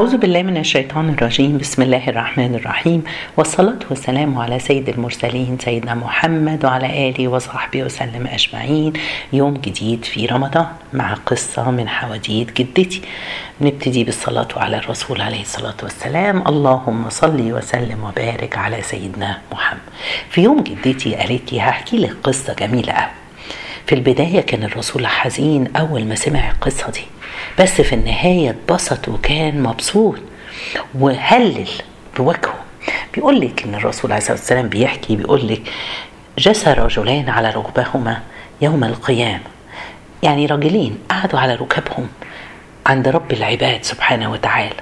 أعوذ بالله من الشيطان الرجيم. بسم الله الرحمن الرحيم. والصلاة والسلام على سيد المرسلين سيدنا محمد وعلى آله وصحبه وسلم أجمعين. يوم جديد في رمضان مع قصة من حواديت جدتي. نبتدي بالصلاة على الرسول عليه الصلاة والسلام. اللهم صل وسلم وبارك على سيدنا محمد. في يوم جدتي قالت لي هحكي لك قصة جميلة قوي في البداية كان الرسول حزين أول ما سمع القصة دي. بس في النهاية اتبسط وكان مبسوط وهلل بوجهه. بيقول لك إن الرسول عليه الصلاة والسلام بيحكي بيقول لك جسى رجلان على ركبهما يوم القيامة. يعني رجلين قعدوا على ركبهم عند رب العباد سبحانه وتعالى.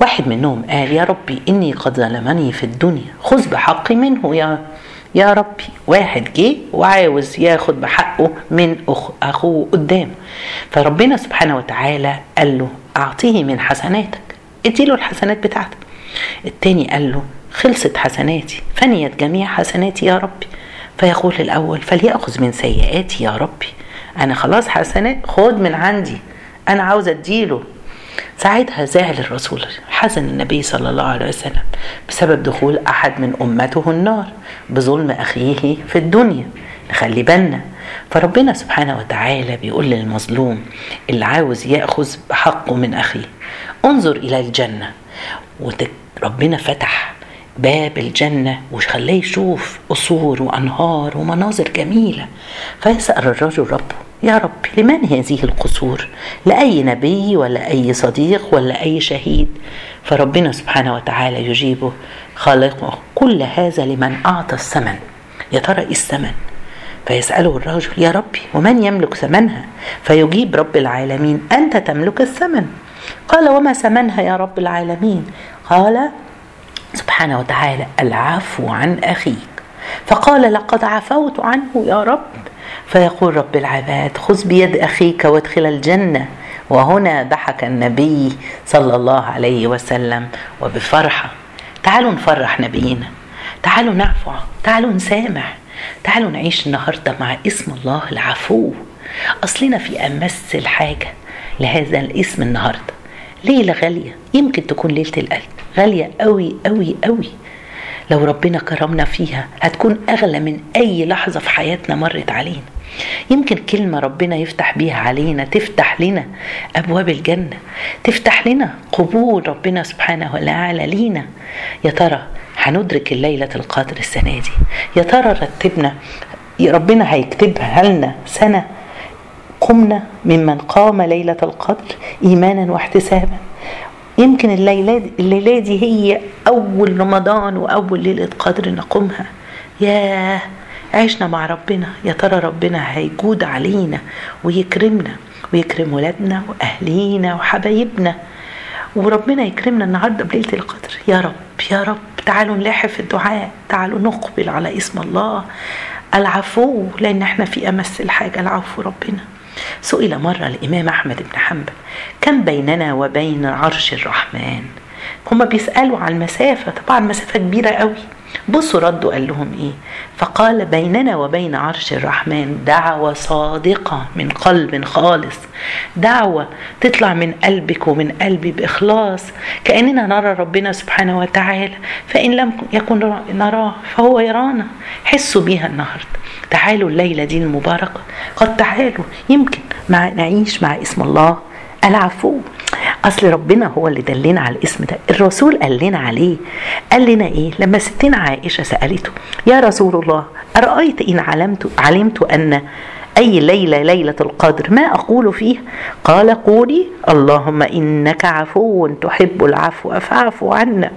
واحد منهم قال يا ربي إني قد ظلمني في الدنيا خذ بحقي منه يا يا ربي. واحد جه وعاوز ياخد بحقه من أخ أخوه قدام. فربنا سبحانه وتعالى قال له أعطيه من حسناتك. اديله الحسنات بتاعتك. التاني قال له خلصت حسناتي فنيت جميع حسناتي يا ربي. فيقول الأول فليأخذ من سيئاتي يا ربي. أنا خلاص حسنات خد من عندي. أنا عاوز أديله. ساعتها زعل الرسول حزن النبي صلى الله عليه وسلم بسبب دخول أحد من أمته النار بظلم أخيه في الدنيا. نخلي بالنا فربنا سبحانه وتعالى بيقول للمظلوم اللي عاوز يأخذ بحقه من أخيه انظر إلى الجنة. وربنا فتح باب الجنة وخلاه يشوف قصور وأنهار ومناظر جميلة. فيسأل الرجل ربه يا رب لمن هذه القصور؟ لأي نبي ولا أي صديق ولا أي شهيد؟ فربنا سبحانه وتعالى يجيبه خالقه كل هذا لمن أعطى الثمن. يا ترى إيه الثمن؟ فيسأله الرجل يا ربي ومن يملك ثمنها؟ فيجيب رب العالمين أنت تملك الثمن. قال وما ثمنها يا رب العالمين؟ قال سبحانه وتعالى العفو عن أخيك. فقال لقد عفوت عنه يا رب. فيقول رب العباد خذ بيد أخيك وادخل الجنة. وهنا ضحك النبي صلى الله عليه وسلم وبفرحة. تعالوا نفرح نبينا تعالوا نعفو تعالوا نسامح تعالوا نعيش النهاردة مع اسم الله العفو. أصلنا في أمس الحاجة لهذا الاسم النهاردة ليلة غالية يمكن تكون ليلة القلب غالية قوي قوي قوي لو ربنا كرمنا فيها هتكون أغلى من أي لحظة في حياتنا مرت علينا. يمكن كلمة ربنا يفتح بيها علينا تفتح لنا أبواب الجنة تفتح لنا قبول ربنا سبحانه وتعالى لينا. يا ترى هندرك ليلة القدر السنة دي؟ يا ترى رتبنا ربنا هيكتبها لنا سنة قمنا ممن قام ليلة القدر إيمانا واحتسابا؟ يمكن الليلة دي هي أول رمضان وأول ليلة قدر نقومها. ياه عشنا مع ربنا. يا ترى ربنا هيجود علينا ويكرمنا ويكرم ولادنا وأهلينا وحبايبنا. وربنا يكرمنا النهاردة بليلة القدر. يا رب يا رب. تعالوا نلاحق في الدعاء. تعالوا نقبل على اسم الله. العفو لأن إحنا في أمس الحاجة. العفو ربنا. سئل مرة الإمام أحمد بن حنبل كم بيننا وبين عرش الرحمن؟ هما بيسألوا عن المسافة طبعا مسافة كبيرة قوي. بصوا ردوا قال لهم إيه؟ فقال بيننا وبين عرش الرحمن دعوة صادقة من قلب خالص. دعوة تطلع من قلبك ومن قلبي بإخلاص كأننا نرى ربنا سبحانه وتعالى فإن لم يكن نراه فهو يرانا. حسوا بيها النهاردة. تعالوا الليلة دي المباركة. قد تعالوا يمكن مع نعيش مع اسم الله. العفو. أصل ربنا هو اللي دلنا على الاسم ده. الرسول قال لنا عليه. قال لنا إيه؟ لما ستنا عائشة سألته يا رسول الله أرأيت إن علمت علمت أن أي ليلة ليلة القدر ما أقول فيها قال قولي اللهم إنك عفو تحب العفو فاعف عنا.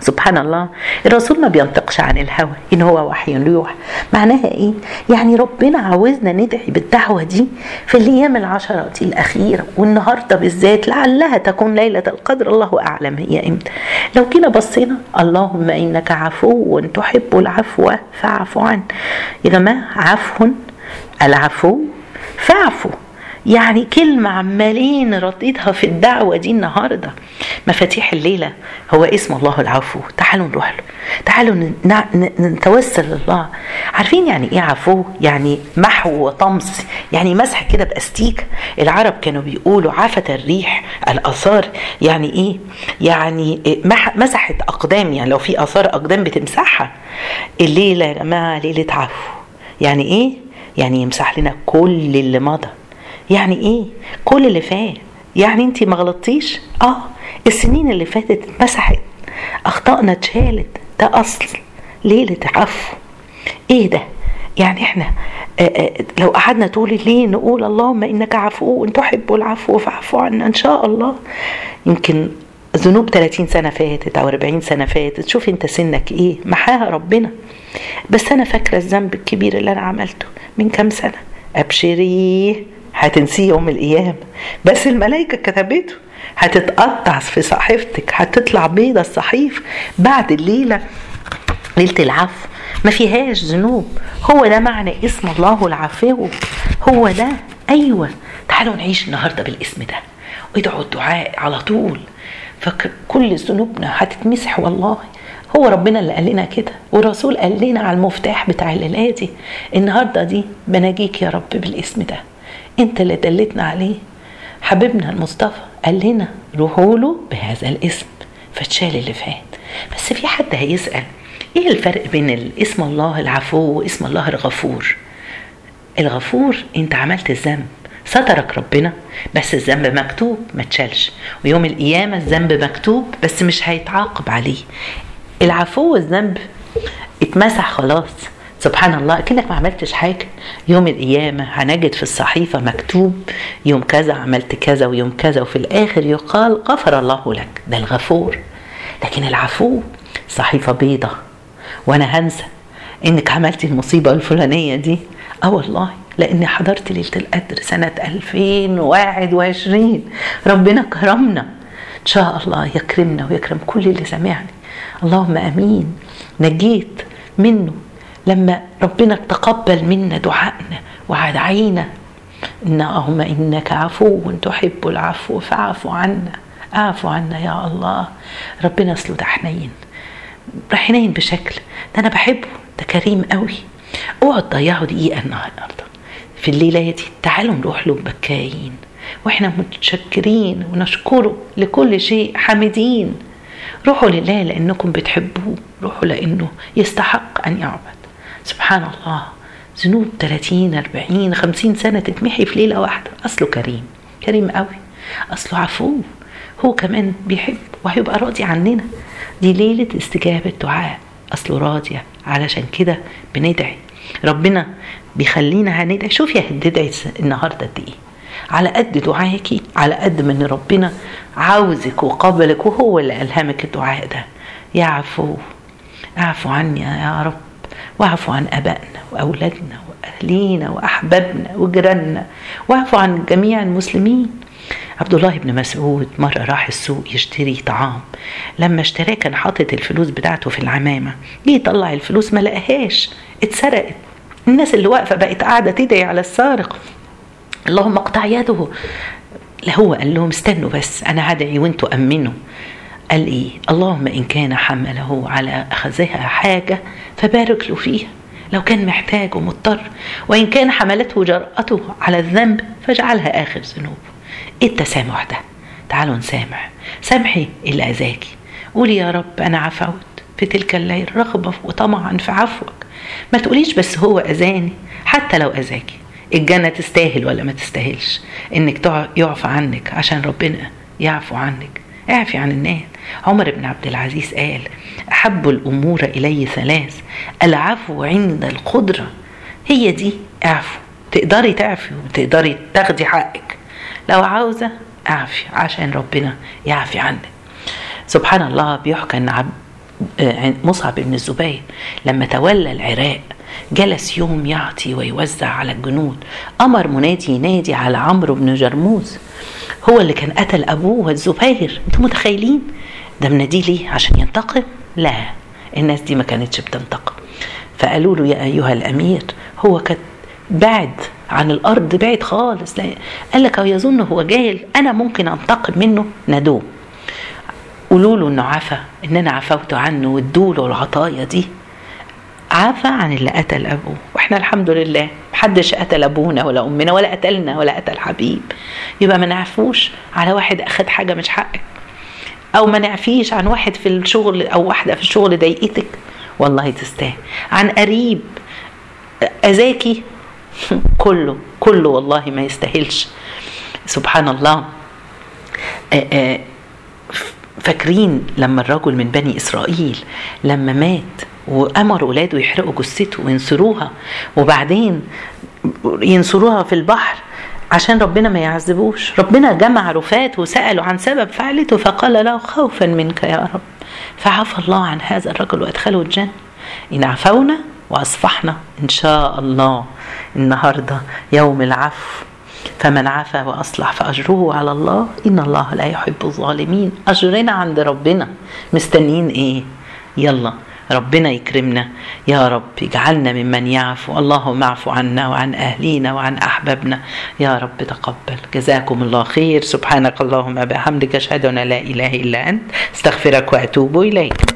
سبحان الله. الرسول ما بينطقش عن الهوى إن هو وحي يوحى. معناها إيه؟ يعني ربنا عاوزنا ندعي بالدعوة دي في الأيام العشرة دي الأخيرة والنهاردة بالذات لعلها تكون ليلة القدر. الله أعلم هي إمتى. لو كده بصينا اللهم إنك عفو تحب العفو فاعف عن. يا جماعة عفو العفو فاعفوا يعني كلمة عمالين رديتها في الدعوة دي النهاردة. مفاتيح الليلة هو اسم الله العفو. تعالوا نروح له. تعالوا نتوسل لله. عارفين يعني إيه عفو؟ يعني محو وطمس. يعني مسح كده بأستيك. العرب كانوا بيقولوا عفت الريح الآثار. يعني إيه؟ يعني مسحت أقدام. يعني لو في آثار أقدام بتمسحها. الليلة يا جماعة ليلة عفو. يعني إيه؟ يعني يمسح لنا كل اللي مضى يعني إيه؟ كل اللي فات. يعني انت ما غلطتيش؟ آه. السنين اللي فاتت اتمسحت. أخطائنا اتشالت. ده أصل. ليلة عفو. إيه ده؟ يعني إحنا آه، آه، لو قعدنا طول الليل نقول اللهم إنك عفو تحب العفو فاعف عنا إن شاء الله. يمكن ذنوب 30 سنة فاتت أو 40 سنة فاتت. شوف أنت سنك إيه؟ محاها ربنا. بس أنا فاكرة الذنب الكبير اللي أنا عملته من كام سنة. أبشري هتنسيه يوم القيامة. بس الملائكة كتبته هتتقطع في صحيفتك هتطلع بيضة الصحيف بعد الليلة ليلة العفو. ما فيهاش ذنوب. هو ده معنى اسم الله العفو. هو ده. أيوه. تعالوا نعيش النهارده بالاسم ده. وادعوا الدعاء على طول. فكل ذنوبنا هتتمسح والله. هو ربنا اللي قال لنا كده. والرسول قال لنا على المفتاح بتاع الليلة دي. النهارده دي بناجيك يا رب بالاسم ده. انت اللي دلتنا عليه. حبيبنا المصطفى قال لنا روحوا له بهذا الاسم فتشال اللي فات بس في حد هيسأل إيه الفرق بين اسم الله العفو واسم الله الغفور؟ الغفور انت عملت الذنب سترك ربنا بس الذنب مكتوب ما تشالش. ويوم القيامة الذنب مكتوب بس مش هيتعاقب عليه. العفو الذنب اتمسح خلاص. سبحان الله أكنك ما عملتش حاجة. يوم القيامة هنجد في الصحيفة مكتوب يوم كذا عملت كذا ويوم كذا وفي الآخر يقال غفر الله لك. ده الغفور. لكن العفو صحيفة بيضة. وأنا هنسى إنك عملتي المصيبة الفلانية دي. آه والله لأني حضرت ليلة القدر سنة 2021 ربنا كرمنا. إن شاء الله يكرمنا ويكرم كل اللي سمعني. اللهم آمين. نجيت منه. لما ربنا تقبل منا دعائنا ودعينا اللهم إنك عفو تحب العفو فاعف عنا اعفو عنا يا الله. ربنا اصله ده حنين حنين بشكل ده أنا بحبه ده كريم قوي. اوعوا تضيعوا دقيقة النهارده. في الليلة دي تعالوا نروح له بكايين وإحنا متشكرين ونشكره لكل شيء حامدين. روحوا لله لأنكم بتحبوه روحوا لأنه يستحق أن يعبد. سبحان الله. ذنوب 30 40 50 سنة تتمحي في ليلة واحدة. أصله كريم كريم قوي. أصله عفو. هو كمان بيحب وهيبقى راضي عننا. دي ليلة استجابة دعاء أصله راضية. علشان كده بندعي. ربنا بيخلينا هندعي. شوفي هتدعي النهارده قد إيه. على قد دعائك على قد ما إن ربنا عاوزك وقبلك وهو اللي ألهمك الدعاء ده. يا عفو. اعفو عني يا رب. واعفو عن أبائنا وأولادنا وأهلينا وأحبابنا وجيراننا. واعفو عن جميع المسلمين. عبد الله بن مسعود مرة راح السوق يشتري طعام. لما اشتراه كان حاطط الفلوس بتاعته في العمامة. جه يطلع الفلوس ما لقاهاش؟ اتسرقت. الناس اللي واقفة بقت قاعدة تدعي على السارق. اللهم اقطع يده. هو قال لهم استنوا بس أنا هدعي وأنتوا أمنوا. قال إيه؟ اللهم إن كان حمله على أخذها حاجة فبارك له فيها لو كان محتاج ومضطر وإن كان حملته جرأته على الذنب فاجعلها آخر ذنوبه إيه التسامح ده؟ تعالوا نسامح. سامحي اللي أذاكي. قولي يا رب أنا عفوت في تلك الليل رغبة وطمعا في عفوك. ما تقوليش بس هو أذاني حتى لو أذاكي. الجنة تستاهل ولا ما تستاهلش؟ إنك يعفى عنك عشان ربنا يعفو عنك. اعفي عن الناس. عمر بن عبد العزيز قال أحب الأمور إلي ثلاث العفو عند القدرة. هي دي اعفو. تقدري تعفي وتقدري تاخدي حقك. لو عاوزة اعفي عشان ربنا يعفي عنك. سبحان الله بيحكى آه، مصعب بن الزبير لما تولى العراق جلس يوم يعطي ويوزع على الجنود. أمر منادي ينادي على عمرو بن جرموز. هو اللي كان قتل أبوه والزبير. أنتم متخيلين؟ ده مناديه ليه؟ عشان ينتقم؟ لا الناس دي ما كانتش بتنتقم. فقالوا له يا أيها الأمير هو كانت بعد عن الأرض بعد خالص. لا قال لك أو يظن هو جاهل أنا ممكن أنتقم منه؟ ندوم. قولوا له إنه عفى إن أنا عفوت عنه وادوا له العطايا دي. عفى عن اللي قتل أبوه. وإحنا الحمد لله محدش قتل أبونا ولا أمنا ولا قتلنا ولا قتل حبيب. يبقى ما نعفوش على واحد أخد حاجة مش حقك. أو ما نعفيش عن واحد في الشغل أو واحدة في الشغل ضايقتك. والله تستاهل. عن قريب أذاكي؟ كله كله والله ما يستاهلش. سبحان الله. فاكرين لما الرجل من بني إسرائيل لما مات وأمر أولاده يحرقوا جثته وينصروها وبعدين ينصروها في البحر عشان ربنا ما يعذبوش. ربنا جمع رفات وسألوا عن سبب فعلته فقال له خوفا منك يا رب. فعفى الله عن هذا الرجل وأدخله الجنة. إن عفونا وأصفحنا إن شاء الله. النهاردة يوم العفو. فمن عفا وأصلح فأجره على الله. إن الله لا يحب الظالمين. أجرنا عند ربنا. مستنيين إيه؟ يلا. ربنا يكرمنا. يا رب يجعلنا ممن يعفو. اللهم اعفو عنا وعن أهلينا وعن أحبابنا. يا رب تقبل. جزاكم الله خير. سبحانك اللهم بحمدك أشهد أن لا إله إلا أنت. استغفرك وأتوب إليك.